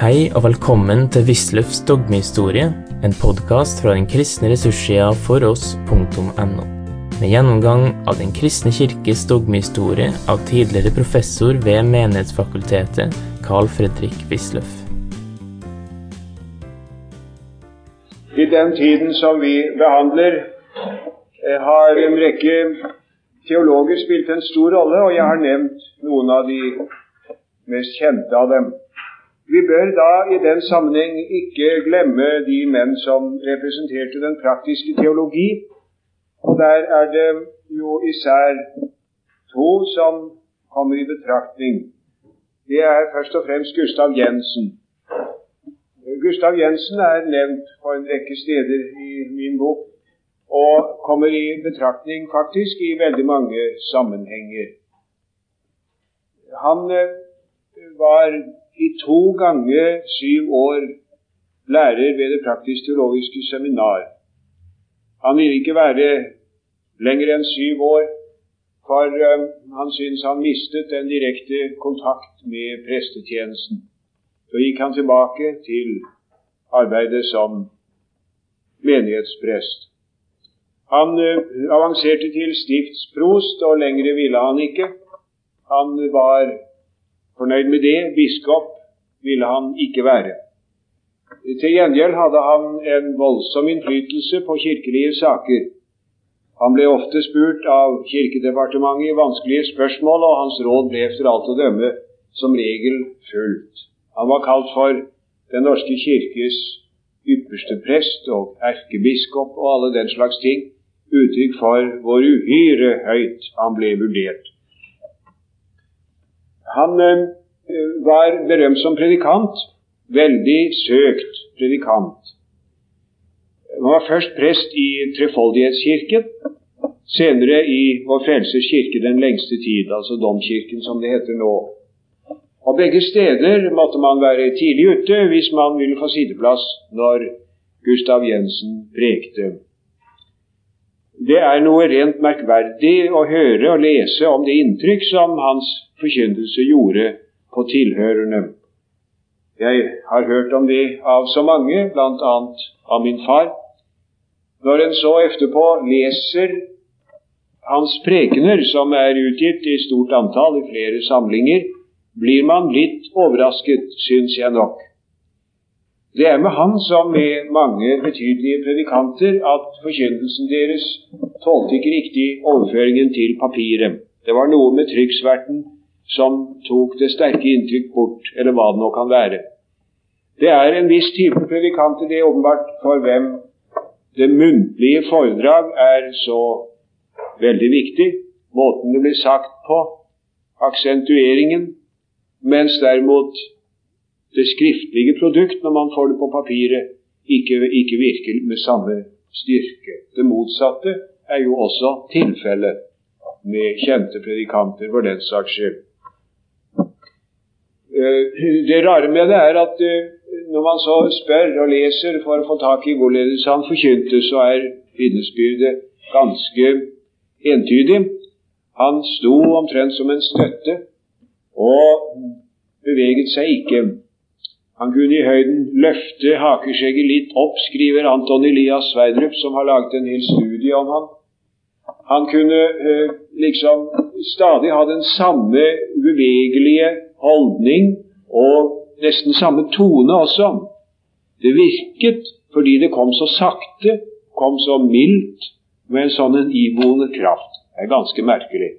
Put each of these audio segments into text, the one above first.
Hei og velkommen til Wisløffs dogmehistorie, en podkast fra den kristne ressurssida foross.no. Med gjennomgang av Den kristne kirkes dogmehistorie av tidligere professor ved Menighetsfakultetet, Carl Fredrik Wisløff. I den tiden som vi behandler, eh, har en rekke teologer spilt en stor rolle, og jeg har nevnt noen av de mest kjente av dem. Vi bør da i den sammenheng ikke glemme de menn som representerte den praktiske teologi. Og der er det jo især to som kommer i betraktning. Det er først og fremst Gustav Jensen. Gustav Jensen er nevnt på en rekke steder i min bok, og kommer i betraktning faktisk i veldig mange sammenhenger. Han eh, var i to ganger syv år lærer ved Det praktisk-teologiske seminar. Han ville ikke være lenger enn syv år, for um, han syntes han mistet den direkte kontakt med prestetjenesten. Så gikk han tilbake til arbeidet som menighetsprest. Han uh, avanserte til stiftsprost, og lengre ville han ikke. Han var fornøyd med det. Biskop ville han ikke være. Til gjengjeld hadde han en voldsom innflytelse på kirkelige saker. Han ble ofte spurt av Kirkedepartementet i vanskelige spørsmål, og hans råd ble etter alt å dømme som regel fulgt. Han var kalt for Den norske kirkes ypperste prest og erkebiskop og alle den slags ting, uttrykk for hvor uhyre høyt han ble vurdert. Han eh, var berømt som predikant. Veldig søkt predikant. Han var først prest i Trefoldighetskirken, senere i Vår Frelsers kirke den lengste tid, altså Domkirken som det heter nå. Og Begge steder måtte man være tidlig ute hvis man ville få sideplass når Gustav Jensen prekte. Det er noe rent merkverdig å høre og lese om det inntrykk som hans forkynnelse gjorde på tilhørerne. Jeg har hørt om det av så mange, bl.a. av min far. Når en så etterpå leser hans prekener, som er utgitt i stort antall i flere samlinger, blir man litt overrasket, syns jeg nok. Det er med han som med mange betydelige predikanter at forkynnelsen deres tålte ikke riktig overføringen til papiret. Det var noe med trykksverten som tok det sterke inntrykk bort, eller hva det nå kan være. Det er en viss type predikanter, det er åpenbart for hvem det muntlige foredrag er så veldig viktig. Måten det blir sagt på, aksentueringen, mens derimot det skriftlige produkt, når man får det på papiret, ikke, ikke virker med samme styrke. Det motsatte er jo også tilfellet med kjente predikanter for den saks skyld. Eh, det rare med det er at eh, når man så spør og leser for å få tak i hvorledes han forkynte, så er vitnesbyrdet ganske entydig. Han sto omtrent som en støtte og beveget seg ikke. Han kunne i høyden løfte hakeskjegget litt opp, skriver Anton Elias Sverdrup, som har laget en hel studie om ham. Han kunne eh, liksom stadig ha den samme bevegelige holdning og nesten samme tone også. Det virket fordi det kom så sakte, kom så mildt, med en sånn en iboende kraft. Det er ganske merkelig.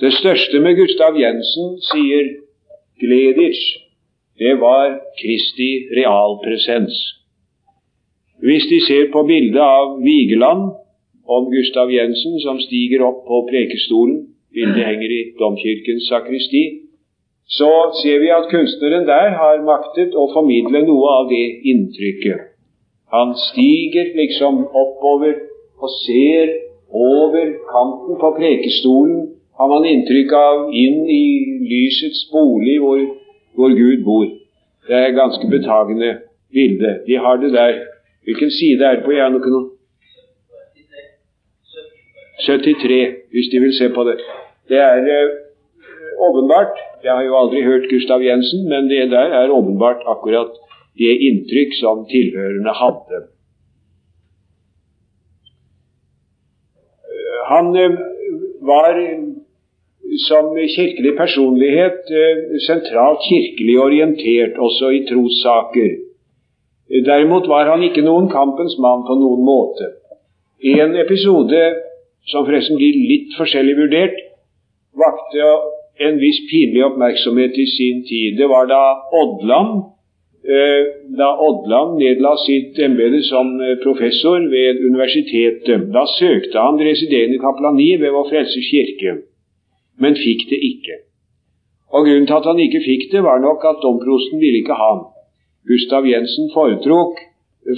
Det største med Gustav Jensen, sier Gleditsch, det var Kristi realpresens. Hvis de ser på bildet av Vigeland om Gustav Jensen som stiger opp på prekestolen, bildet henger i domkirkens sakristi, så ser vi at kunstneren der har maktet å formidle noe av det inntrykket. Han stiger liksom oppover og ser over kanten på prekestolen, har man inntrykk av, inn i lysets bolig hvor, hvor Gud bor. Det er et ganske betagende bilde. De har det der. Hvilken side er det på? Noe 73, hvis de vil se på det. Det er åpenbart Jeg har jo aldri hørt Gustav Jensen, men det der er åpenbart akkurat det inntrykk som tilhørende hadde. Han eh, var som kirkelig personlighet eh, sentralt kirkelig orientert, også i trossaker. Derimot var han ikke noen kampens mann på noen måte. En episode som forresten blir litt forskjellig vurdert, vakte en viss pinlig oppmerksomhet i sin tid. Det var da Odland eh, da Odland nedla sitt embete som eh, professor ved universitetet. Da søkte han residerende kaplani ved Vår Frelsers kirke, men fikk det ikke. Og Grunnen til at han ikke fikk det, var nok at domprosten ville ikke ha ham. Gustav Jensen foretrakk,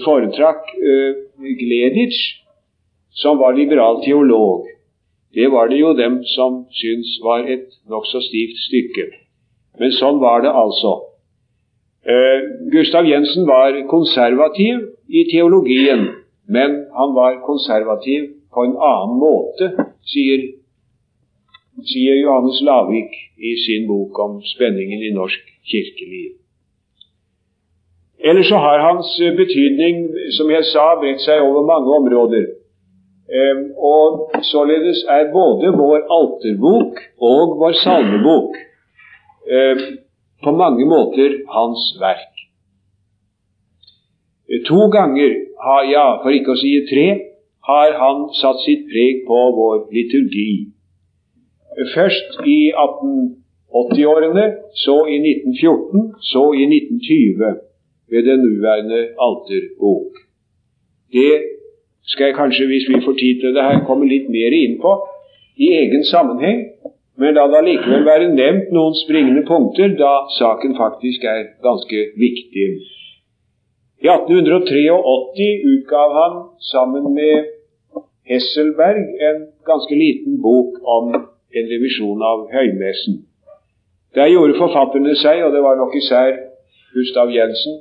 foretrakk uh, Gleditsch, som var liberal teolog. Det var det jo dem som syntes var et nokså stivt stykke. Men sånn var det altså. Uh, Gustav Jensen var konservativ i teologien, men han var konservativ på en annen måte, sier, sier Johannes Lavik i sin bok om spenningen i norsk kirkeliv. Ellers så har hans betydning, som jeg sa, bredt seg over mange områder. Ehm, og således er både vår alterbok og vår salmebok ehm, på mange måter hans verk. To ganger, ja, for ikke å si tre, har han satt sitt preg på vår liturgi. Først i 1880-årene, så i 1914, så i 1920 ved den nåværende alterbok. Det skal jeg kanskje, hvis vi får tid til det her, komme litt mer inn på i egen sammenheng. Men la det allikevel være nevnt noen springende punkter, da saken faktisk er ganske viktig. I 1883 utgav han sammen med Hesselberg en ganske liten bok om en revisjon av høymessen. Der gjorde forfatterne seg, og det var nok især Gustav Jensen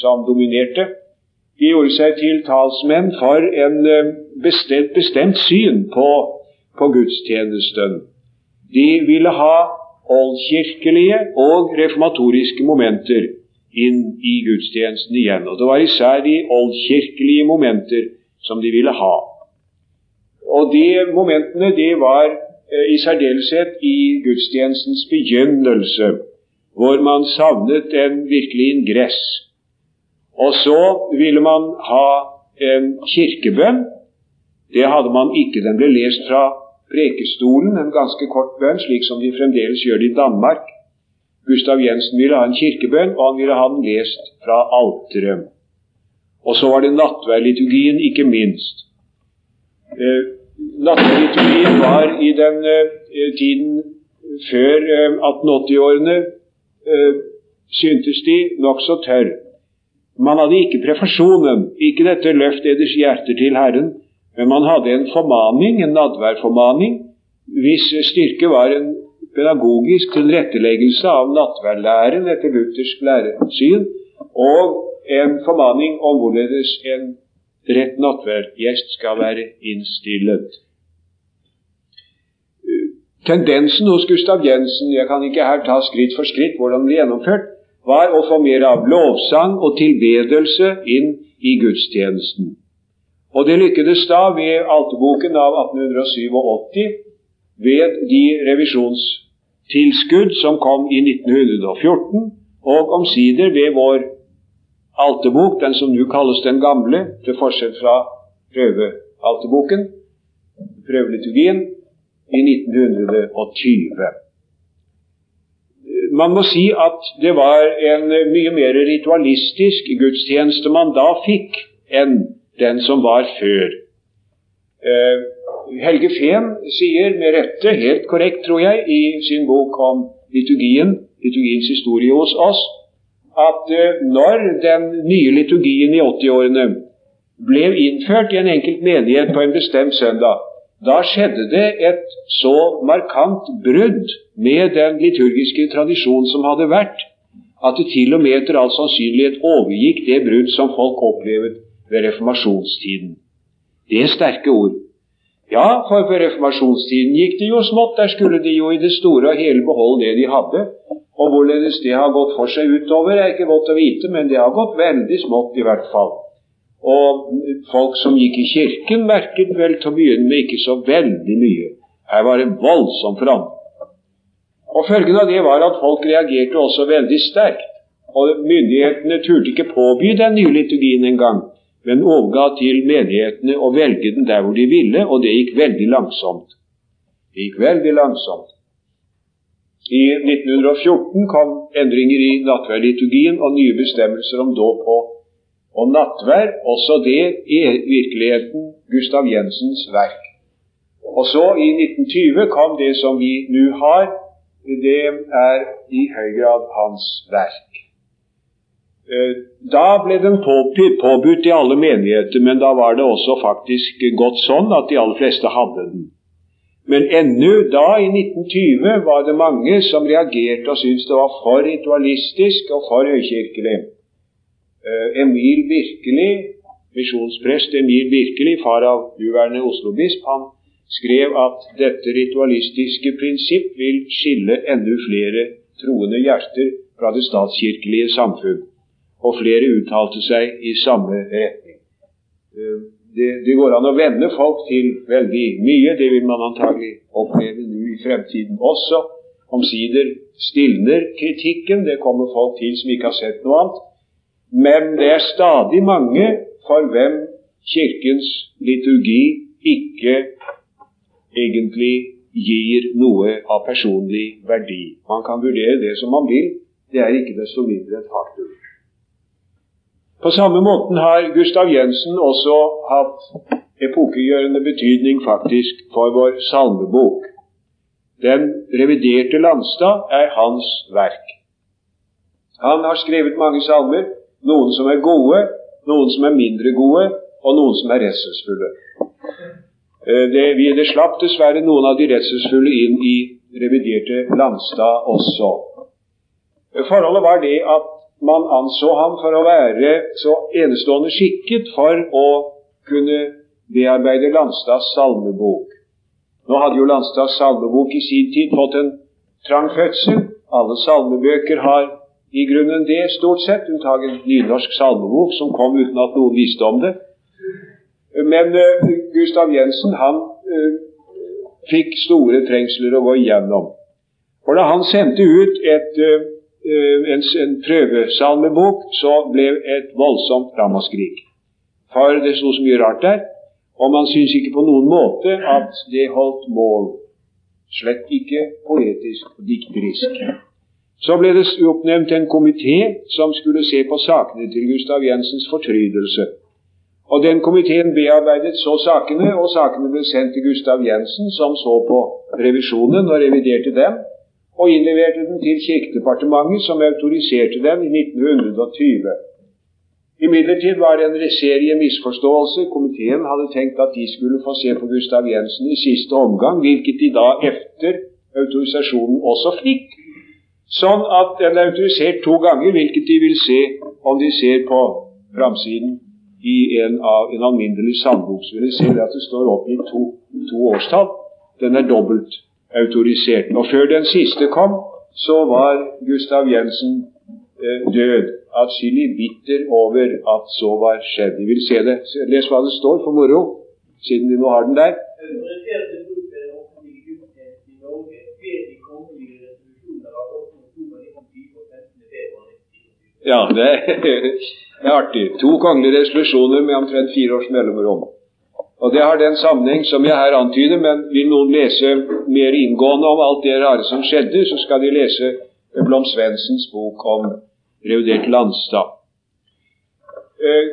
som dominerte, de gjorde seg til talsmenn for en eh, bestemt, bestemt syn på, på, gudstjenesten. De ville ha oldkirkelige og reformatoriske momenter inn i gudstjenesten igjen. Og det var især de oldkirkelige momenter som de ville ha. Og de momentene de var i særdeleshet i gudstjenestens begynnelse, hvor man savnet en virkelig ingress og så ville man ha en kirkebønn. Det hadde man ikke. Den ble lest fra prekestolen, en ganske kort bønn, slik som de fremdeles gjør det i Danmark. Gustav Jensen ville ha en kirkebønn, og han ville ha den lest fra alteret. Og så var det nattverdliturgien, ikke minst. Eh, nattverdliturgien var i den eh, tiden før eh, 1880-årene eh, syntes de nokså tørr. Man hadde ikke prefasjonen, ikke dette 'løft eders hjerter til Herren', men man hadde en formaning, en nadværformaning, hvis styrke var en pedagogisk tilretteleggelse av nattverdlæren etter luthersk læresyn, og en formaning om hvorledes en rett nattværgjest skal være innstillet. Tendensen hos Gustav Jensen Jeg kan ikke her ta skritt for skritt hvordan det ble gjennomført var å få mer av lovsang og tilbedelse inn i gudstjenesten. Og det lykkedes da ved alteboken av 1887 ved de revisjonstilskudd som kom i 1914, og omsider ved vår alterbok, den som nå kalles Den gamle, til forskjell fra prøvealterboken, prøveliturgien, i 1920 man må si at det var en mye mer ritualistisk gudstjeneste man da fikk, enn den som var før. Uh, Helge Fehn sier med rette, helt korrekt tror jeg, i sin bok om liturgien, liturgiens historie hos oss, at når den nye liturgien i 80-årene ble innført i en enkelt menighet på en bestemt søndag, da skjedde det et så markant brudd med den liturgiske tradisjon som hadde vært, at det til og med etter all sannsynlighet overgikk det brudd som folk opplevde ved reformasjonstiden. Det er sterke ord. Ja, for på reformasjonstiden gikk det jo smått. Der skulle de jo i det store og hele beholde det de hadde. Og hvorledes det har gått for seg utover, er ikke godt å vite, men det har gått veldig smått i hvert fall. Og folk som gikk i kirken, merket vel til å begynne med ikke så veldig mye. Her var det voldsom fram. Og Følgen av det var at folk reagerte også veldig sterkt. Og myndighetene turte ikke påby den nye liturgien engang, men overga til menighetene å velge den der hvor de ville, og det gikk veldig langsomt. Det gikk veldig langsomt. I 1914 kom endringer i nattverdliturgien og nye bestemmelser om dåp og, og nattverd. Også det er virkeligheten Gustav Jensens verk. Og så i 1920 kom det som vi nå har. Det er i høy grad hans verk. Eh, da ble den påbudt i alle menigheter, men da var det også faktisk godt sånn at de aller fleste hadde den. Men ennå da, i 1920, var det mange som reagerte og syntes det var for ritualistisk og for høykirkelig. Uh, Emil Virkelig, misjonsprest Emil Virkelig, far av uværende Oslo-bisp, han skrev at dette ritualistiske prinsipp vil skille enda flere troende hjerter fra det statskirkelige samfunn. Og flere uttalte seg i samme retning. Det, det, går an å vende folk til veldig mye. Det vil man antagelig oppleve nå i fremtiden også. Omsider stilner kritikken. Det kommer folk til som ikke har sett noe annet. Men det er stadig mange for hvem Kirkens liturgi ikke egentlig gir noe av personlig verdi. Man kan vurdere det som man vil. Det er ikke desto mindre et faktum. På samme måten har Gustav Jensen også hatt epokegjørende betydning faktisk for vår salmebok. Den reviderte Landstad er hans verk. Han har skrevet mange salmer, noen som er gode, noen som er mindre gode, og noen som er redselsfulle. Eh, det, det slapp dessverre noen av de redselsfulle inn i reviderte Landstad også. Forholdet var det at man anså ham for å være så enestående skikket for å kunne bearbeide Landstads salmebok. Nå hadde jo Landstads salmebok i sin tid fått en trang fødsel. Alle salmebøker har i grunnen det, stort sett, unntatt en nynorsk salmebok som kom uten at noen visste om det. Men uh, Gustav Jensen han uh, fikk store trengsler å gå igjennom. For da han sendte ut et uh, en, en prøvesalmebok, så ble et voldsomt ramaskrik. For det sto så mye rart der, og man syns ikke på noen måte at det holdt mål. Slett ikke poetisk og dikterisk. Så ble det oppnevnt en komité som skulle se på sakene til Gustav Jensens fortrydelse. Og Den komiteen bearbeidet så sakene, og sakene ble sendt til Gustav Jensen, som så på revisjonen og reviderte dem og innleverte den til Kirkedepartementet, som autoriserte den i 1920. Imidlertid var det en serie misforståelser. Komiteen hadde tenkt at de skulle få se på Gustav Jensen i siste omgang, hvilket de da efter autorisasjonen også fikk. Sånn at den er autorisert to ganger, hvilket de vil se om de ser på framsiden i en, av, en alminnelig sandbok. Så vil de se at det står oppgitt to, to årstall. Den er dobbelt autorisert. Og før den siste kom, så var Gustav Jensen eh, død. Atskillig bitter over at så var skjedd. Vi vil se det. Les hva det står for moro, siden de nå har den der. Ja, det er artig. To kongelige resolusjoner med omtrent fire års mellomrom. Og Det har den sammenheng som jeg her antyder, men vil noen lese mer inngående om alt det rare som skjedde, så skal de lese Blom Svendsens bok om revidert landstad. Eh,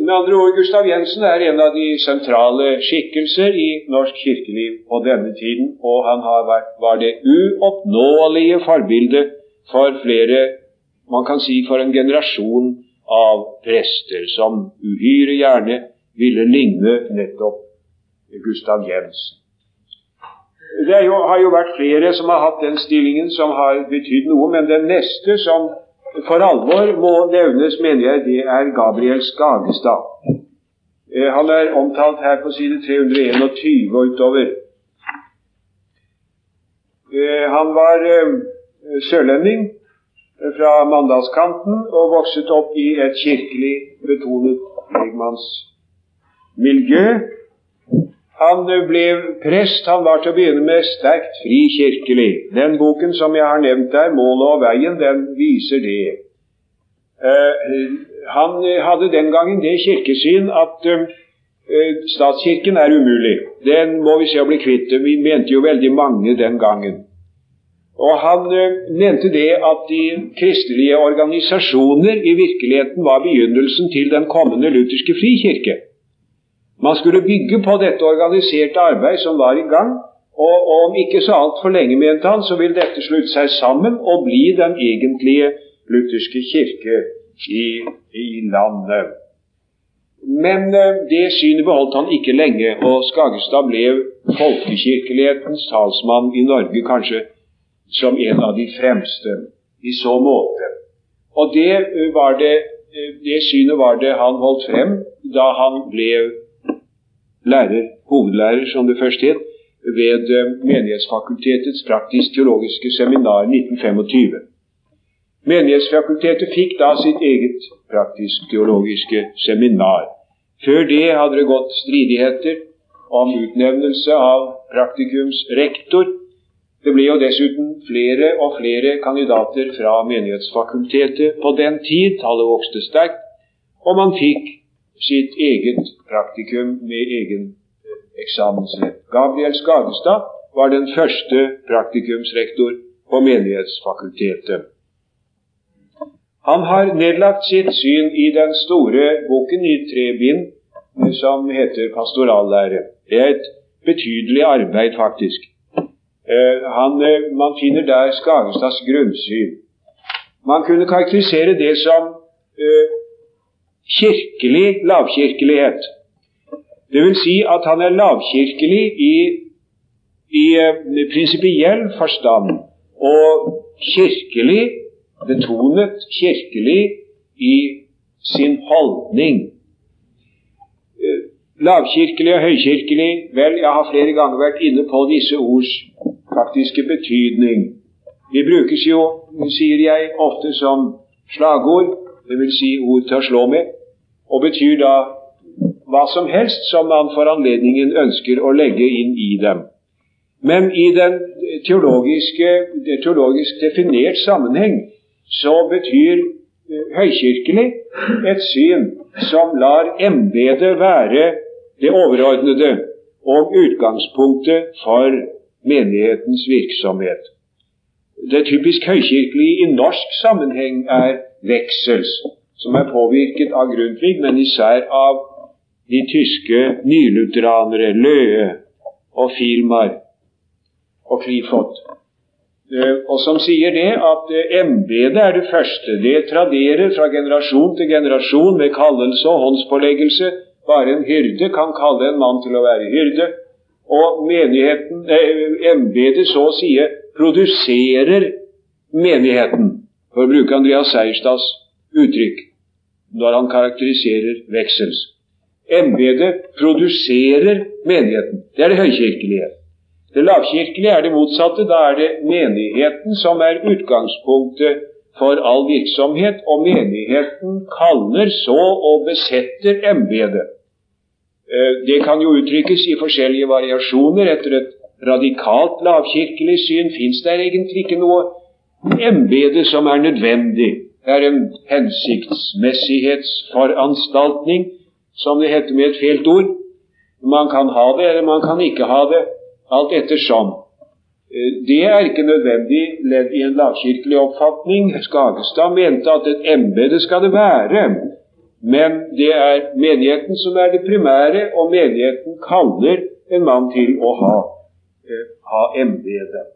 med andre ord, Gustav Jensen er en av de sentrale skikkelser i norsk kirkeliv på denne tiden, og han vært, var det uoppnåelige forbildet for flere, man kan si for en generasjon av prester, som uhyre gjerne ville ligne nettopp Gustav Jensen. Det jo, har jo vært flere som har hatt den stillingen som har betydd noe, men den neste som for alvor må nevnes, mener jeg, det er Gabriel Skagestad. Eh, han er omtalt her på side 321 og utover. Eh, han var eh, sørlending fra Mandalskanten og vokset opp i et kirkelig betonet legmannsmiljø. Han ble prest. Han var til å begynne med sterkt frikirkelig. Den boken som jeg har nevnt der, 'Målet og veien', den viser det. Han hadde den gangen det kirkesyn at Eh, statskirken er umulig. Den må vi se å bli kvitt. Vi mente jo veldig mange den gangen. Og han mente det at de kristelige organisasjoner i virkeligheten var begynnelsen til den kommende lutherske frikirke. Man skulle bygge på dette organiserte arbeid som var i gang, og, om ikke så altfor lenge, mente han, så vil dette slutte seg sammen og bli den egentlige lutherske kirke i, i landet. Men eh, det synet beholdt han ikke lenge, og Skagestad ble folkekirkelighetens talsmann i Norge kanskje som en av de fremste i så måte. Og det, eh, var det, eh, det synet var det han holdt frem da han ble lærer, hovedlærer, som det først het, ved Menighetsfakultetets praktisk-teologiske seminar 1925. Menighetsfakultetet fikk da sitt eget praktisk-teologiske seminar. Før det hadde det gått stridigheter om utnevnelse av praktikumsrektor. Det ble jo dessuten flere og flere kandidater fra Menighetsfakultetet på den tid. Tallet vokste sterkt, og man fikk sitt eget praktikum med egen eh, eksamensrett. Gabriel Skagestad var den første praktikumsrektor på Menighetsfakultetet. Han har nedlagt sitt syn i den store boken i tre bind som heter Pastorallære. Det er et betydelig arbeid, faktisk. Eh, han, eh, man finner der Skagestads grunnsyn. Man kunne karakterisere det som kirkelig lavkirkelighet. Det vil si at han er lavkirkelig i, i uh, prinsipiell forstand og kirkelig betonet kirkelig i sin holdning. Eh, lavkirkelig og høykirkelig Vel, jeg har flere ganger vært inne på disse ords faktiske betydning. De brukes jo, sier jeg, ofte som slagord, dvs. Si ord til å slå med, og betyr da hva som helst som man for anledningen ønsker å legge inn i dem. Men i den teologiske, teologisk definert sammenheng så betyr eh, høykirkelig et syn som lar embetet være det overordnede og utgangspunktet for menighetens virksomhet. Det typisk høykirkelige i norsk sammenheng er veksels, som er påvirket av Grundtvig, men især av de tyske nylutheranere Løe og Filmar og Klifot. Eh, og som sier det at eh, embetet er det første. Det traderer fra generasjon til generasjon med kallelse og håndspåleggelse. Bare en hyrde kan kalle en mann til å være hyrde. Og menigheten, eh, embetet så å si produserer menigheten, for å bruke Andreas Seierstads uttrykk når han karakteriserer veksels. Embetet produserer menigheten. Det er det høykirkelige. Det lavkirkelige er det motsatte. Da er det menigheten som er utgangspunktet for all virksomhet, og menigheten kaller så og besetter embetet. Eh, det kan jo uttrykkes i forskjellige variasjoner. Etter et radikalt lavkirkelig syn fins det egentlig ikke noe embete som er nødvendig. Det er en hensiktsmessighetsforanstaltning, som det heter med et felt ord. Man kan ha det, eller man kan ikke ha det alt ettersom. Eh, det er ikke nødvendig ledd i en lavkirkelig oppfatning. Skagestad mente at et embete skal det være, men det er menigheten som er det primære, og menigheten kaller en mann til å ha, eh, ha embetet.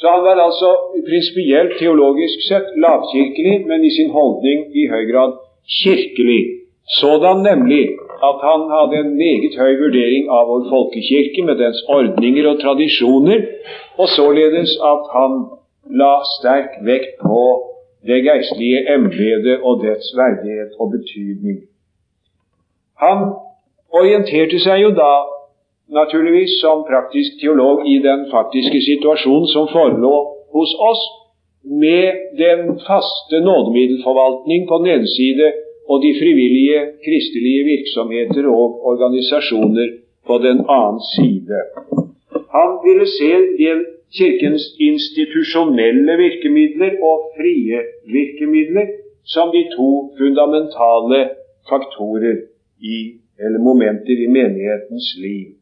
Så han var altså prinsipielt teologisk sett lavkirkelig, men i sin holdning i høy grad kirkelig. Sådan nemlig at han hadde en meget høy vurdering av vår folkekirke med dens ordninger og tradisjoner, og således at han la sterk vekt på det geistlige embetet og dets verdighet og betydning. Han orienterte seg jo da naturligvis som praktisk teolog i den faktiske situasjonen som forelå hos oss, med den faste nådemiddelforvaltning på den ene side og de frivillige kristelige virksomheter og organisasjoner på den annen side. Han ville se Kirkens institusjonelle virkemidler og frie virkemidler som de to fundamentale faktorer i, eller momenter i menighetens liv.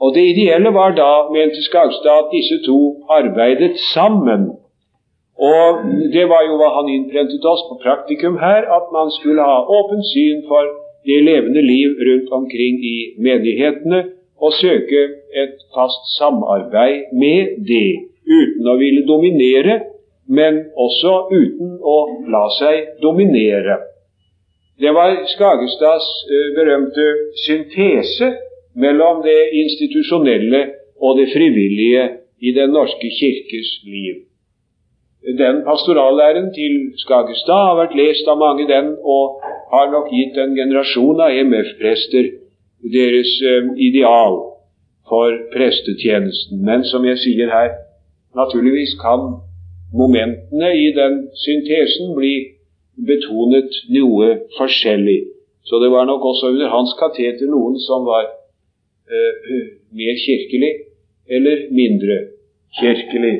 Og Det ideelle var da, mente Skagstad, at disse to arbeidet sammen og Det var jo hva han innprentet oss på praktikum her, at man skulle ha åpent syn for det levende liv rundt omkring i menighetene, og søke et fast samarbeid med det, uten å ville dominere, men også uten å la seg dominere. Det var Skagestads uh, berømte syntese mellom det institusjonelle og det frivillige i Den norske kirkes liv. Den pastorallæren til Skagestad har vært lest av mange, den, og har nok gitt en generasjon av MF-prester deres eh, ideal for prestetjenesten. Men som jeg sier her, naturligvis kan momentene i den syntesen bli betonet noe forskjellig. Så det var nok også under hans kateter noen som var mer kirkelig eller mindre kirkelig.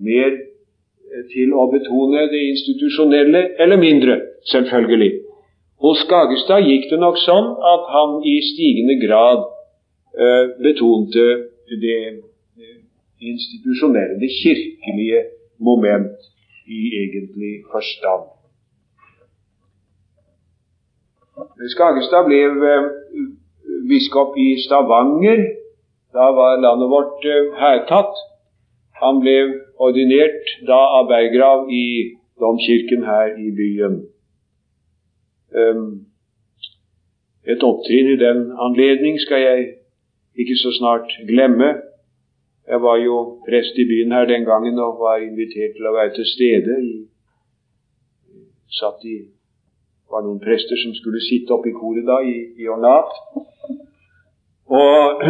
Mer til å betone det institusjonelle, eller mindre, selvfølgelig. Hos Skagestad gikk det nok sånn at han i stigende grad eh, betonte det eh, institusjonelle, det kirkelige moment i egentlig forstand. Skagestad ble eh, biskop i Stavanger. Da var landet vårt eh, hærtatt. Han ble ordinert da av Berggrav i domkirken her i byen. Um, et opptrinn i den anledning skal jeg ikke så snart glemme. Jeg var jo prest i byen her den gangen og var invitert til å være til stede. I, satt i, var noen prester som skulle sitte oppe i koret da, i, i ornat. Og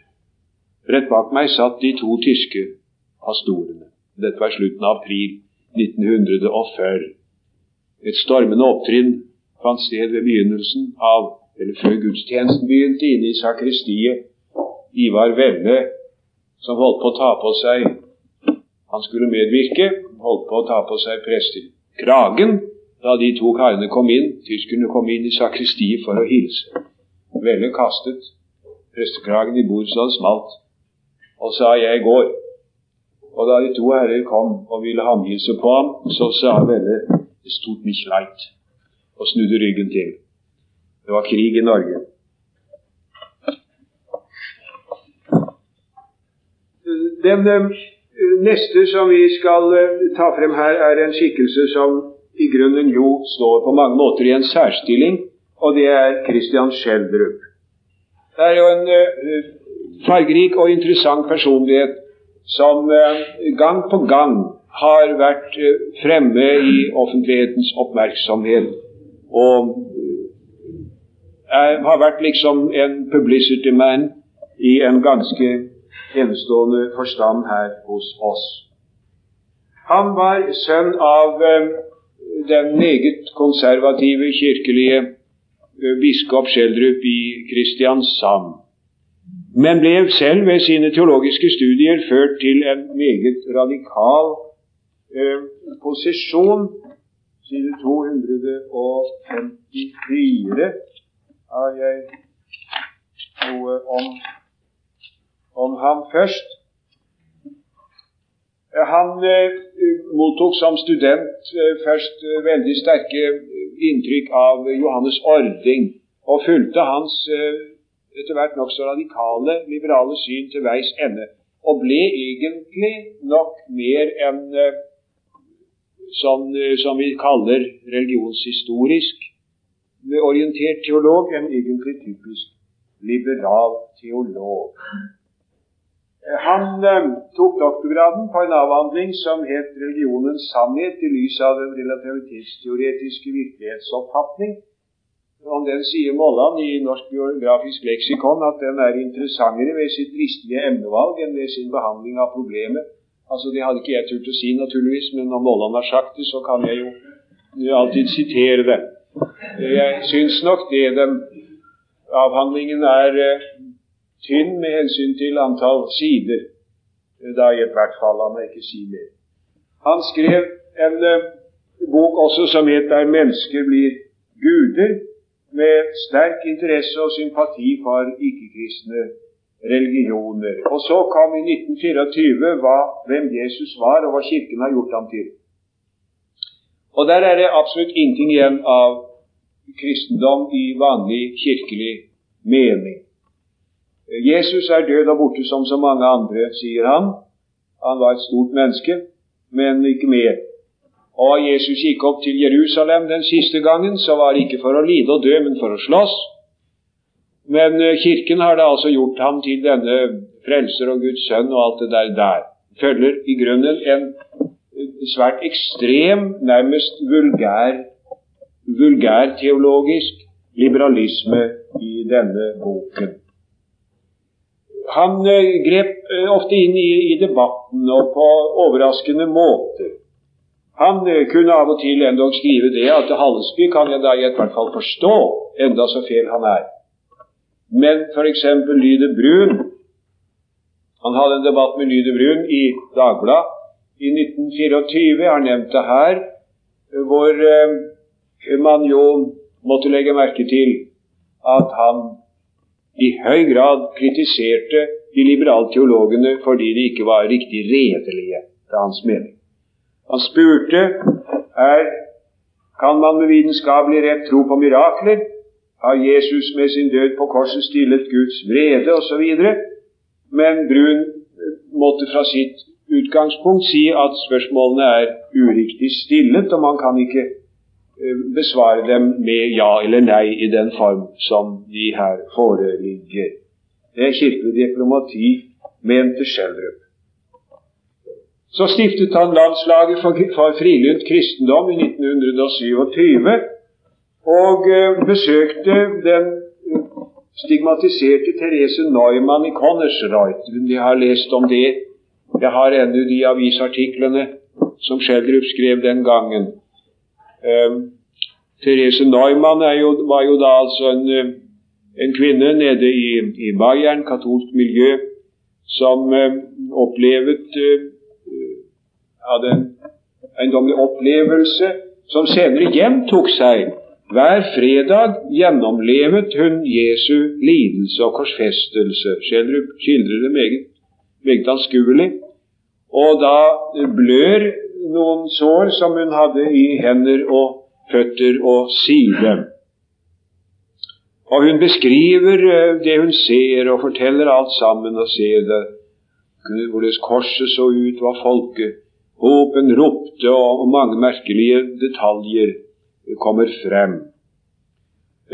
rett bak meg satt de to tyske pastorene. Dette var slutten av april 1940. Et stormende opptrinn fant sted ved begynnelsen av, eller før gudstjenesten begynte, inne i sakristiet. Ivar Velle, som holdt på å ta på seg Han skulle medvirke, holdt på å ta på seg prestekragen da de to karene kom inn. Tyskerne kom inn i sakristiet for å hilse. Velle kastet prestekragen i bordet så det smalt, og sa 'jeg går'. Og da de to herrer kom og ville håndhilse på ham, så sa Velle det stort mich leid, og snudde ryggen til. Det var krig i Norge. Den eh, neste som vi skal eh, ta frem her, er en skikkelse som i grunnen jo står på mange måter i en særstilling, og det er Christian Schjelderup. Det er jo en uh, fargerik og interessant personlighet som eh, gang på gang har vært eh, fremme i offentlighetens oppmerksomhet og eh, har vært liksom en publicity man i en ganske enestående forstand her hos oss. Han var sønn av den meget konservative kirkelige biskop Schjelderup i Kristiansand men ble selv ved sine teologiske studier ført til en meget radikal eh, posisjon. Side 254 har jeg noe om, om ham først. Han eh, mottok som student eh, først eh, veldig sterke inntrykk av Johannes Ording, og fulgte hans eh, etter hvert nokså radikale, liberale syn til veis ende, og ble egentlig nok mer enn sånn, som vi kaller religionshistorisk orientert teolog, enn egentlig typisk liberal teolog. Han eh, tok doktorgraden på en avhandling som het 'Religionens sannhet i lys av den relativitetsteoretiske virkelighetsoppfatning', om den sier Molland i Norsk biografisk leksikon at den er interessantere ved sitt dristige emnevalg enn ved sin behandling av problemet. Altså Det hadde ikke jeg turt å si, naturligvis, men når Molland har sagt det, så kan jeg jo alltid sitere det. Jeg syns nok det. Den avhandlingen er uh, tynn med hensyn til antall sider. Da i hvert fall, la meg ikke si mer. Han skrev en uh, bok også som het 'Der mennesker blir guder', med sterk interesse og sympati for ikke-kristne religioner. Og så kom i 1924 hva, hvem Jesus var, og hva Kirken har gjort ham til. Og der er det absolutt ingenting igjen av kristendom i vanlig kirkelig mening. Jesus er død og borte som så mange andre, sier han. Han var et stort menneske, men ikke mer. Og Jesus gikk opp til Jerusalem den siste gangen, så var det ikke for å lide og dø, men for å slåss. Men eh, Kirken har da altså gjort ham til denne frelser og Guds sønn og alt det der der. Følger i grunnen en svært ekstrem, nærmest vulgær, vulgærteologisk liberalisme i denne boken. Han eh, grep eh, ofte inn i, i debatten og på overraskende måter. Han eh, kunne av og til endog skrive det at Hallesby kan jeg da i hvert fall forstå, enda så fel han er. Men f.eks. Lyde Brun Han hadde en debatt med Lyde Brun i Dagbladet i 1924, jeg har nevnt det her, hvor man jo måtte legge merke til at han i høy grad kritiserte de liberale teologene fordi de ikke var riktig redelige, til hans mening. Han spurte er, kan man med vitenskapelig rett tro på mirakler. Har Jesus med sin død på korset stillet Guds vrede osv.? Men Brun måtte fra sitt utgangspunkt si at spørsmålene er uriktig stillet, og man kan ikke eh, besvare dem med ja eller nei i den form som de her foreligger. Det er kirkelig diplomati, mente Schjelderup. Så stiftet han landslaget for, for frilynt kristendom i 1927 og eh, besøkte den stigmatiserte Therese Neumann i Konnersreuth. De har lest om det. Jeg har ennå de avisartiklene som Schjelderup skrev den gangen. Um, Therese Neumann jo, var jo da altså en, eh, en kvinne nede i, i Bayern, katolsk miljø, som um, opplevet uh, hadde en eiendommelig opplevelse som senere gjentok seg. Hver fredag gjennomlevet hun Jesu lidelse og korsfestelse. Schjelderup skildrer det meget, meget anskuelig. Og da blør noen sår som hun hadde i hender og føtter og side. Og hun beskriver eh, det hun ser, og forteller alt sammen, og ser det, hvordan korset så ut, hva folket Håpen ropte, og mange merkelige detaljer kommer frem.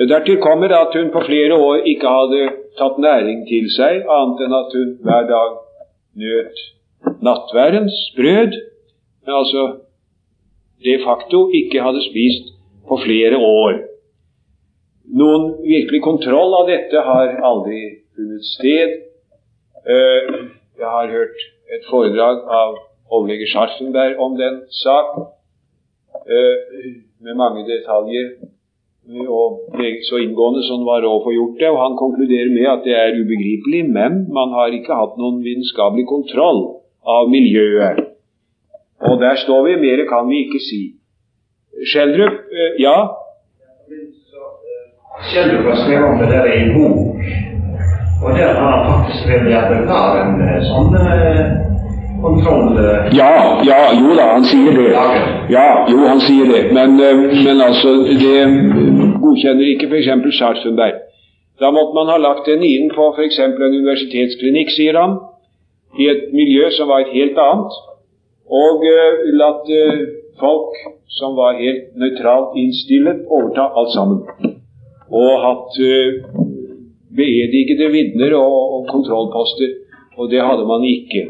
Dertil kommer at hun på flere år ikke hadde tatt næring til seg, annet enn at hun hver dag nøt nattværens brød, men altså de facto ikke hadde spist på flere år. Noen virkelig kontroll av dette har aldri funnet sted. Eh, jeg har hørt et foredrag av overlege Scharfenberg om den sak, eh, med mange detaljer og så inngående som det var råd for gjort det. og Han konkluderer med at det er ubegripelig, men man har ikke hatt noen vitenskapelig kontroll av miljøet. Og der står vi. Mer kan vi ikke si. Schjelderup, eh, ja? Schjelderup har skrevet om det der i en bok, og der har han faktisk skrevet at det var en eh, sånn kontroll eh, Ja, ja, jo da, han sier det. Ja, jo, han sier det. Men, men altså, det godkjenner ikke f.eks. Sarpsborg. Da måtte man ha lagt den inn på f.eks. en universitetsklinikk, sier han, i et miljø som var et helt annet, og uh, latt uh, folk som var helt nøytralt innstillet, overta alt sammen. Og hatt uh, beedigede vitner og, og kontrollposter, og det hadde man ikke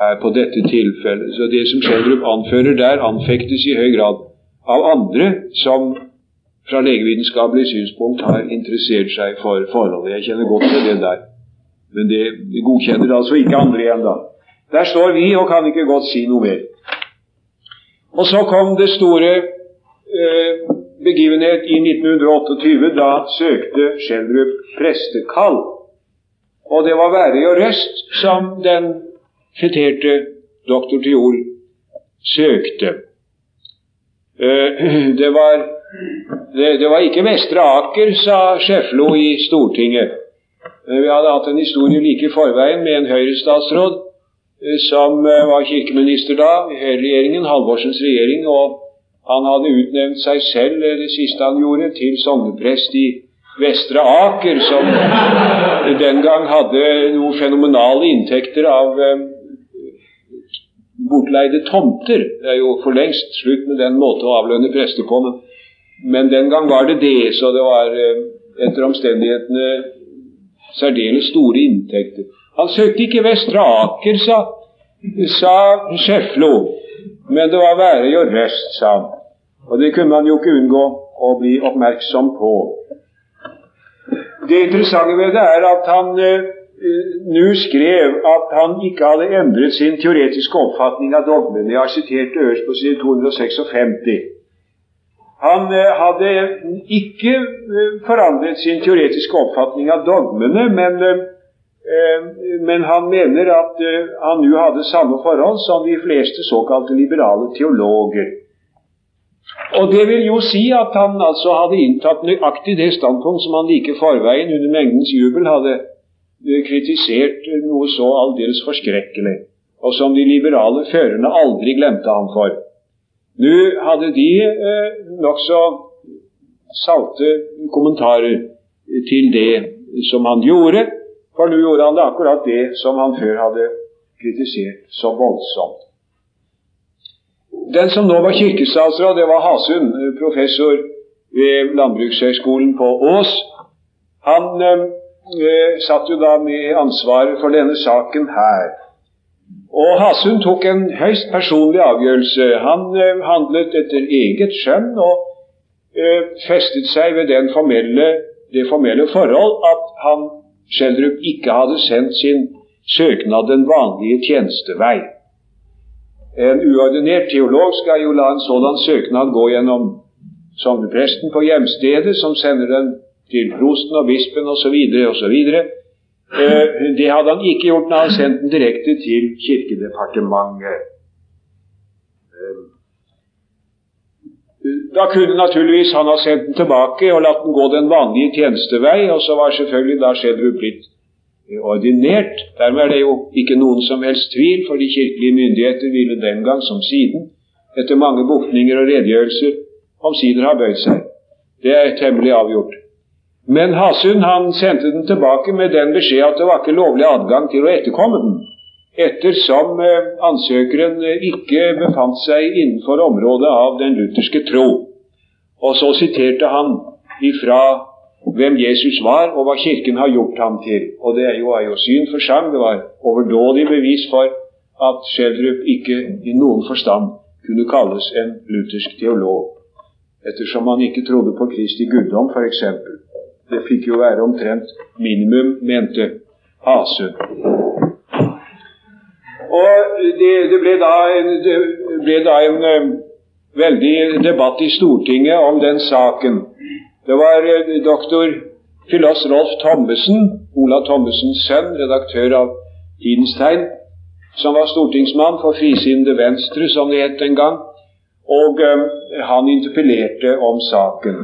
her på dette tilfellet. Så det som Schjelderup anfører der, anfektes i høy grad av andre som fra legevitenskapelig synspunkt har interessert seg for forholdet. Jeg kjenner godt til det der. Men det godkjenner altså ikke andre igjen, da. Der står vi og kan ikke godt si noe mer. Og så kom det store eh, begivenhet i 1928. Da søkte Schjelderup prestekall. Og det var Værøy og Røst som den feterte doktor Tiol søkte. Eh, det var, det, det var ikke Vestre Aker, sa Sjeflo i Stortinget. Eh, vi hadde hatt en historie like i forveien med en Høyre-statsråd som var kirkeminister da, i Høyre-regjeringen, Halvorsens regjering, og han hadde utnevnt seg selv, det siste han gjorde, til sogneprest i Vestre Aker, som den gang hadde noen fenomenale inntekter av eh, bortleide tomter. Det er jo for lengst slutt med den måte å avlønne prester på, men, men den gang var det det, så det var eh, etter omstendighetene særdeles store inntekter. Han søkte ikke Vestre Aker, sa, sa Sjeflo, men det var Værøy og Røst, sa han. Og det kunne man jo ikke unngå å bli oppmerksom på. Det interessante ved det er at han eh, nå skrev at han ikke hadde endret sin teoretiske oppfatning av dogmene. Jeg har sitert øverst på side 256. Han eh, hadde ikke eh, forandret sin teoretiske oppfatning av dogmene, men, eh, men han mener at eh, han nå hadde samme forhold som de fleste såkalte liberale teologer. Og Det vil jo si at han altså hadde inntatt nøyaktig det standpunkt som han like forveien under mengdens jubel hadde eh, kritisert noe så aldeles forskrekkelig, og som de liberale førerne aldri glemte ham for. Nå hadde de eh, nokså salte kommentarer til det som han gjorde, for nå gjorde han det akkurat det som han før hadde kritisert så voldsomt. Den som nå var kirkestatsråd, det var Hasund, eh, professor ved Landbrukshøgskolen på Ås. Han eh, eh, satt jo da med ansvaret for denne saken her. Og Hasund tok en høyst personlig avgjørelse. Han eh, handlet etter eget skjønn og eh, festet seg ved formelle, det formelle forhold at han, Schjelderup, ikke hadde sendt sin søknad den vanlige tjenestevei. En uordinert teolog skal jo la en sådan søknad gå gjennom sognepresten på hjemstedet, som sender den til prosten og bispen osv. osv. Eh, det hadde han ikke gjort når han sendte den direkte til Kirkedepartementet. Da kunne naturligvis han ha sendt den tilbake og latt den gå den vanlige tjenestevei, og så var selvfølgelig da Schjelderup blitt ordinert. Dermed er det jo ikke noen som helst tvil, for de kirkelige myndigheter ville den gang som siden, etter mange bukninger og redegjørelser, omsider ha bøyd seg. Det er temmelig avgjort. Men Hasund han sendte den tilbake med den beskjed at det var ikke lovlig adgang til å etterkomme den, ettersom eh, ansøkeren ikke befant seg innenfor området av den lutherske tro. Og så siterte han ifra hvem Jesus var, og hva Kirken har gjort ham til. Og det er jo, Eiosyn syn for sang. Det var overdådig bevis for at Schjelderup ikke i noen forstand kunne kalles en luthersk teolog, ettersom han ikke trodde på Kristi guddom, f.eks. Det fikk jo være omtrent minimum, mente Hase. Og det, det, ble da en, ble da en um, veldig debatt i Stortinget om den saken. Det var eh, doktor filos Rolf Thommessen, Ola Thommessens sønn, redaktør av Tidens Tegn, som var stortingsmann for Frisinnede Venstre, som det het den gang. Og um, han interpellerte om saken.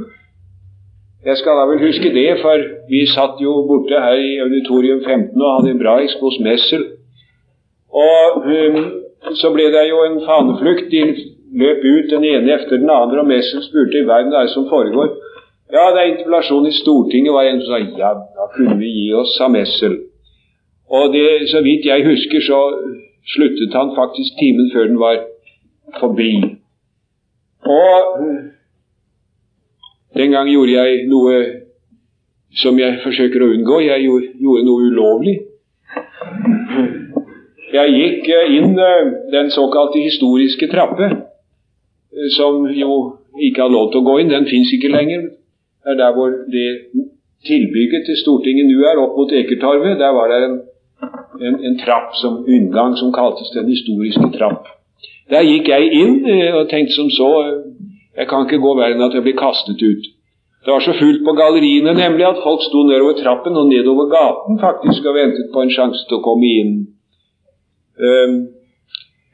Jeg skal da vel huske det, for vi satt jo borte her i Auditorium 15 og hadde en bra ekspos Messel. Og um, så ble det jo en faneflukt. De løp ut den ene etter den andre, og Messel spurte i verden hva det som foregår. Ja, det er interpellasjon i Stortinget, var en som sa ja, da kunne vi gi oss, sa Messel. Og det, så vidt jeg husker, så sluttet han faktisk timen før den var forbi. Og den gang gjorde jeg noe som jeg forsøker å unngå. Jeg gjorde noe ulovlig. Jeg gikk inn den såkalte historiske trappe, som jo ikke hadde lov til å gå inn. Den fins ikke lenger. Det er der hvor det tilbygget til Stortinget nå er, opp mot Ekertorvet. Der var det en, en, en trapp som inngang som kaltes Den historiske trapp. Der gikk jeg inn eh, og tenkte som så eh, Jeg kan ikke gå verre enn at jeg blir kastet ut. Det var så fullt på galleriene nemlig at folk sto nedover trappen og nedover gaten faktisk og ventet på en sjanse til å komme inn. Um,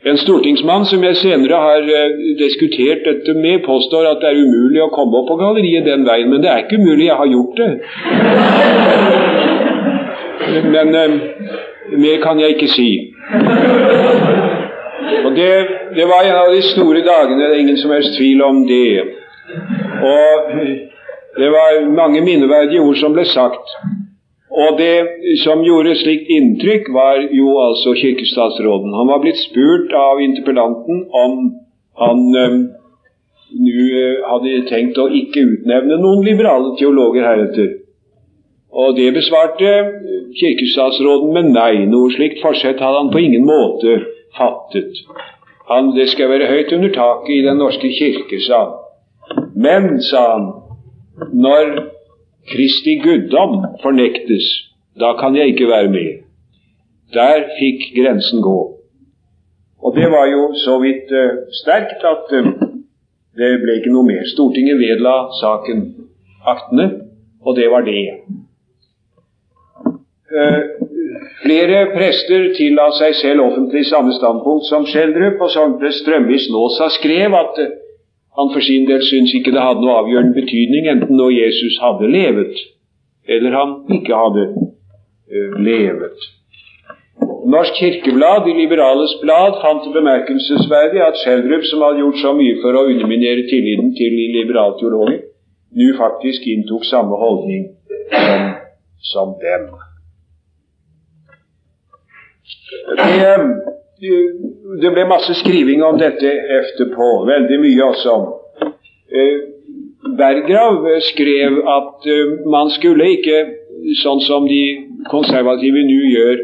en stortingsmann som jeg senere har uh, diskutert dette med, påstår at det er umulig å komme opp på galleriet den veien. Men det er ikke umulig, jeg har gjort det. Men um, mer kan jeg ikke si. Og det, det, var en av de store dagene, det er ingen som helst tvil om det. Og det var mange minneverdige ord som ble sagt. Og det som gjorde slikt inntrykk, var jo altså kirkestatsråden. Han var blitt spurt av interpellanten om han øh, nå hadde tenkt å ikke utnevne noen liberale teologer heretter. Og det besvarte kirkestatsråden med nei. Noe slikt forsett hadde han på ingen måte fattet. Han, det skal være høyt under taket i Den norske kirke, sa han. Men, sa han, når Kristi guddom fornektes, da kan jeg ikke være med. Der fikk grensen gå. Og det var jo så vidt uh, sterkt at uh, det ble ikke noe mer. Stortinget vedla saken aktene, og det var det. Uh, Flere prester tilla seg selv offentlig samme standpunkt som Schjelderup, og Sogne Strømvis Nåsa skrev at han for sin del syntes ikke det hadde noe avgjørende betydning enten når Jesus hadde levet, eller han ikke hadde uh, levet. Norsk Kirkeblad, De liberales blad, fant det bemerkelsesverdig at Schjelderup, som hadde gjort så mye for å underminere tilliten til de liberale teologer, nå faktisk inntok samme holdning som, som dem. Det, det ble masse skriving om dette etterpå, veldig mye også. Eh, Berggrav skrev at eh, man skulle ikke, sånn som de konservative nå gjør,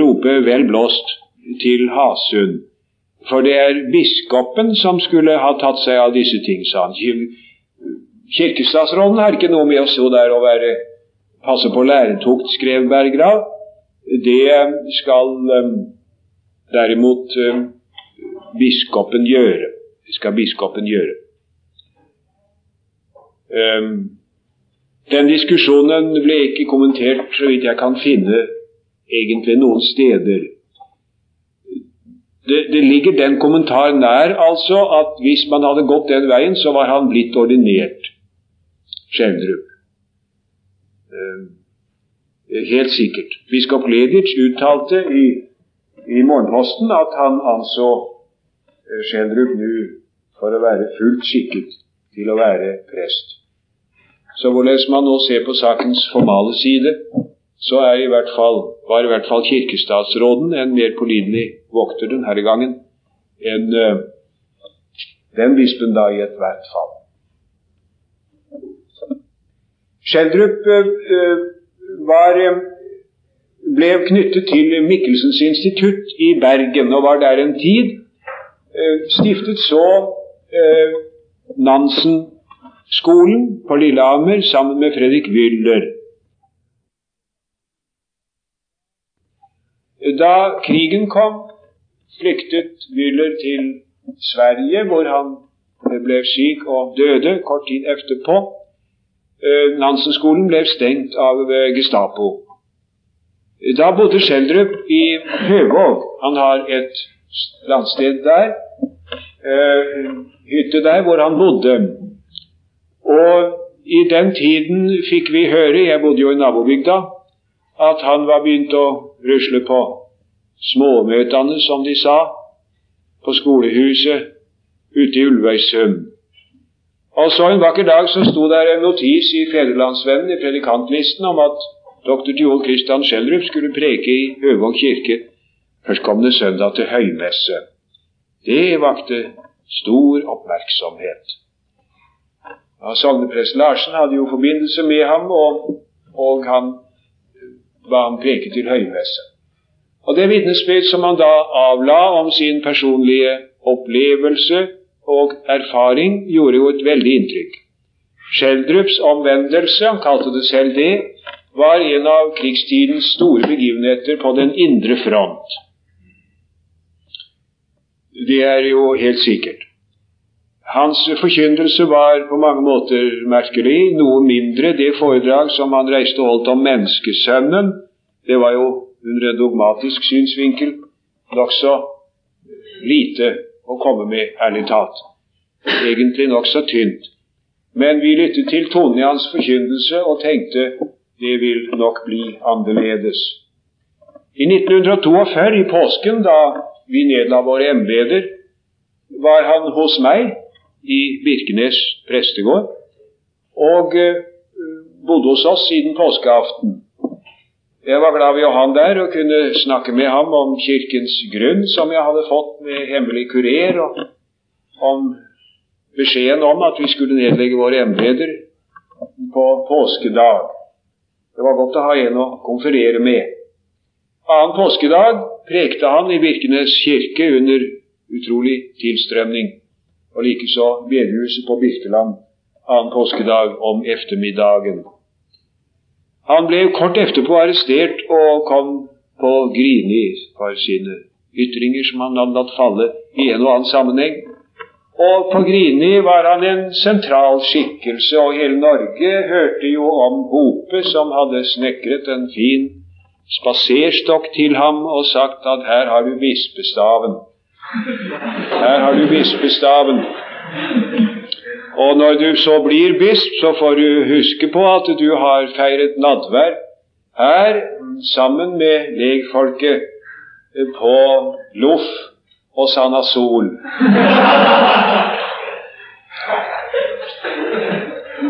rope 'vel blåst' til Hasund. For det er biskopen som skulle ha tatt seg av disse ting, sa han. Kirkestatsråden har ikke noe med å stå der og være, passe på læretukt, skrev Berggrav. Det skal derimot um, biskopen gjøre. Det skal biskopen gjøre. Um, den diskusjonen ble ikke kommentert, så vidt jeg kan finne, egentlig noen steder. Det, det, ligger den kommentar nær altså at hvis man hadde gått den veien, så var han blitt ordinert. Skjeldrup. Um, Helt sikkert. Biskop Ledic uttalte i, i Morgenposten at han anså eh, Schjelderup nå for å være fullt skikket til å være prest. Så hvorledes man nå ser på sakens formale side, så er i hvert fall, var i hvert fall kirkestatsråden en mer pålidelig vokter denne gangen enn uh, den bispen da i ethvert fall. Schjelderup uh, var, eh, ble knyttet til Mikkelsens institutt i Bergen og var der en tid. Eh, stiftet så eh, Nansen-skolen på Lillehammer sammen med Fredrik Wyller. Da krigen kom, flyktet Wyller til Sverige, hvor han ble syk og døde kort tid etterpå. Eh, Nansen-skolen ble stengt av Gestapo. Da bodde Schjelderup i Høvåg. Han har et landsted der, eh, hytte der hvor han bodde. Og i den tiden fikk vi høre, jeg bodde jo i nabobygda, at han var begynt å rusle på småmøtene, som de sa, på skolehuset ute i Ulvøysund. Og så en vakker dag så sto der en notis i Fedrelandsvennen i predikantlisten om at dr. Joel Christian Schjelderup skulle preke i Høvåg kirke førstkommende søndag til høymesse. Det vakte stor oppmerksomhet. Ja, Sogneprest Larsen hadde jo forbindelse med ham, og, og han ba ham preke til høymesse. Og Det vitnesbyrd som han da avla om sin personlige opplevelse og erfaring gjorde jo et veldig inntrykk. Schjelderups omvendelse, han kalte det selv det, var en av krigstidens store begivenheter på den indre front. Det er jo helt sikkert. Hans forkynnelse var på mange måter merkelig. Noe mindre det foredrag som han reiste og holdt om menneskesønnen. Det var jo under en dogmatisk synsvinkel nokså lite å komme med, ærlig talt. Egentlig nokså tynt. Men vi lyttet til tonen i hans forkynnelse og tenkte det vil nok bli annerledes. I 1942, i påsken, da vi nedla våre embeter, var han hos meg i Birkenes prestegård og uh, bodde hos oss siden påskeaften. Jeg var glad ved å ha han der og kunne snakke med ham om kirkens grunn, som jeg hadde fått med hemmelig kurer, og om beskjeden om at vi skulle nedlegge våre embeter på påskedag. Det var godt å ha en å konferere med. Annen påskedag prekte han i Birkenes kirke under utrolig tilstrømning, og likeså bedehuset på Birkeland annen påskedag om eftermiddagen. Han ble kort etterpå arrestert og kom på Grini for sine ytringer som han hadde latt falle i en og annen sammenheng. Og på Grini var han en sentral skikkelse, og hele Norge hørte jo om Hope, som hadde snekret en fin spaserstokk til ham og sagt at her har du bispestaven. Her har du bispestaven. Og når du så blir bisp, så får du huske på at du har feiret nadvær her sammen med legfolket på Loff og Sanna Sol.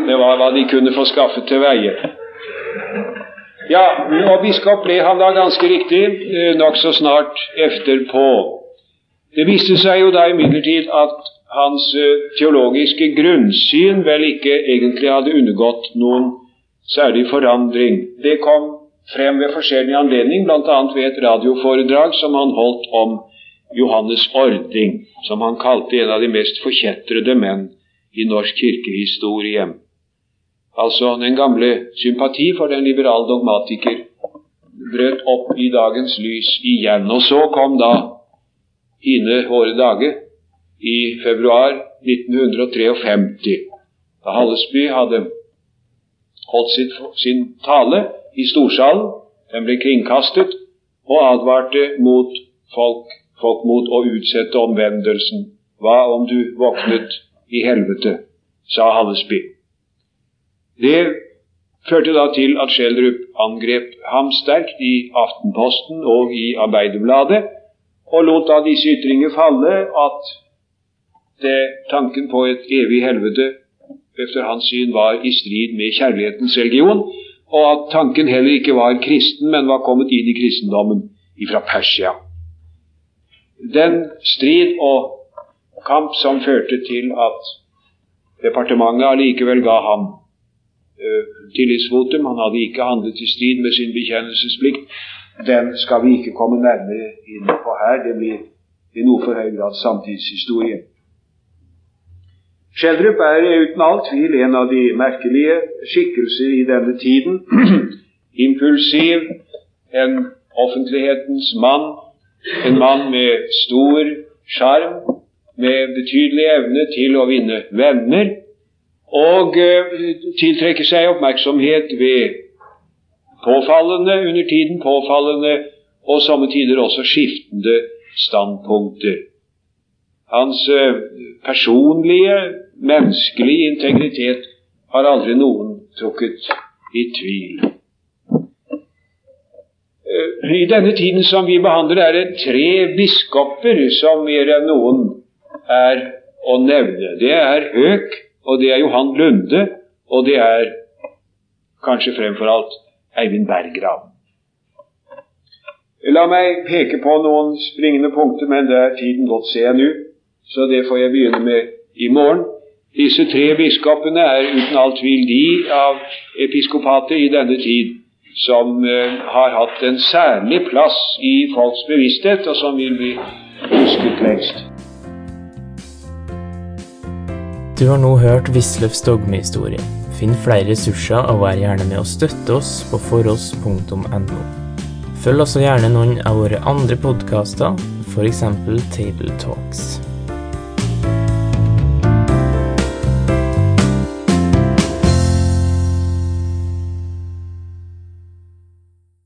Det var hva de kunne få skaffet til veie. Ja, og biskop ble han da ganske riktig eh, nokså snart efterpå. Det viste seg jo da imidlertid at hans eh, teologiske grunnsyn vel ikke egentlig hadde undergått noen særlig forandring. Det kom frem ved forskjellige anledning, bl.a. ved et radioforedrag som han holdt om Johannes Ording, som han kalte en av de mest forkjetrede menn i norsk kirkehistorie. Altså den gamle sympati for den liberale dogmatiker brøt opp i dagens lys igjen. Og så kom da hine våre dager i februar 1953, da Hallesby hadde holdt sitt, sin tale i storsalen. Den ble kringkastet og advarte mot folk folk mot å utsette omvendelsen. Hva om du våknet i helvete? sa Hallesby. Det førte da til at Schjelderup angrep ham sterkt i Aftenposten og i Arbeiderbladet, og lot da disse ytringer falle at det, tanken på et evig helvete efter hans syn var i strid med kjærlighetens religion, og at tanken heller ikke var kristen, men var kommet inn i kristendommen ifra Persia den strid og kamp som førte til at departementet allikevel ga ham uh, tillitsvotum, han hadde ikke handlet i strid med sin bekjennelsesplikt, den skal vi ikke komme nærmere inn på her. Det blir i noe for høy grad samtidshistorie. Schjelderup er uten all tvil en av de merkelige skikkelser i denne tiden. Impulsiv, en offentlighetens mann, en mann med stor sjarm, med betydelig evne til å vinne venner, og tiltrekke tiltrekker seg oppmerksomhet ved påfallende, under tiden påfallende og somme tider også skiftende standpunkter. Hans uh, personlige, menneskelige integritet har aldri noen trukket i tvil. Eh, I denne tiden som vi behandler, er det tre biskoper som mer enn noen er å nevne. Det er Høk, og det er Johan Lunde, og det er kanskje fremfor alt Eivind Berggrav. La meg peke på noen springende punkter, men det er tiden godt, ser jeg nå, så det får jeg begynne med i morgen. Disse tre biskopene er uten all tvil de av episkopatet i denne tid som eh, har hatt en særlig plass i folks bevissthet, og som vil bli husket lengst. Du har nå hørt Wisløffs dogmehistorie. Finn flere ressurser og vær gjerne med å støtte oss på foross.no. Følg også gjerne noen av våre andre podkaster, f.eks. Table Talks.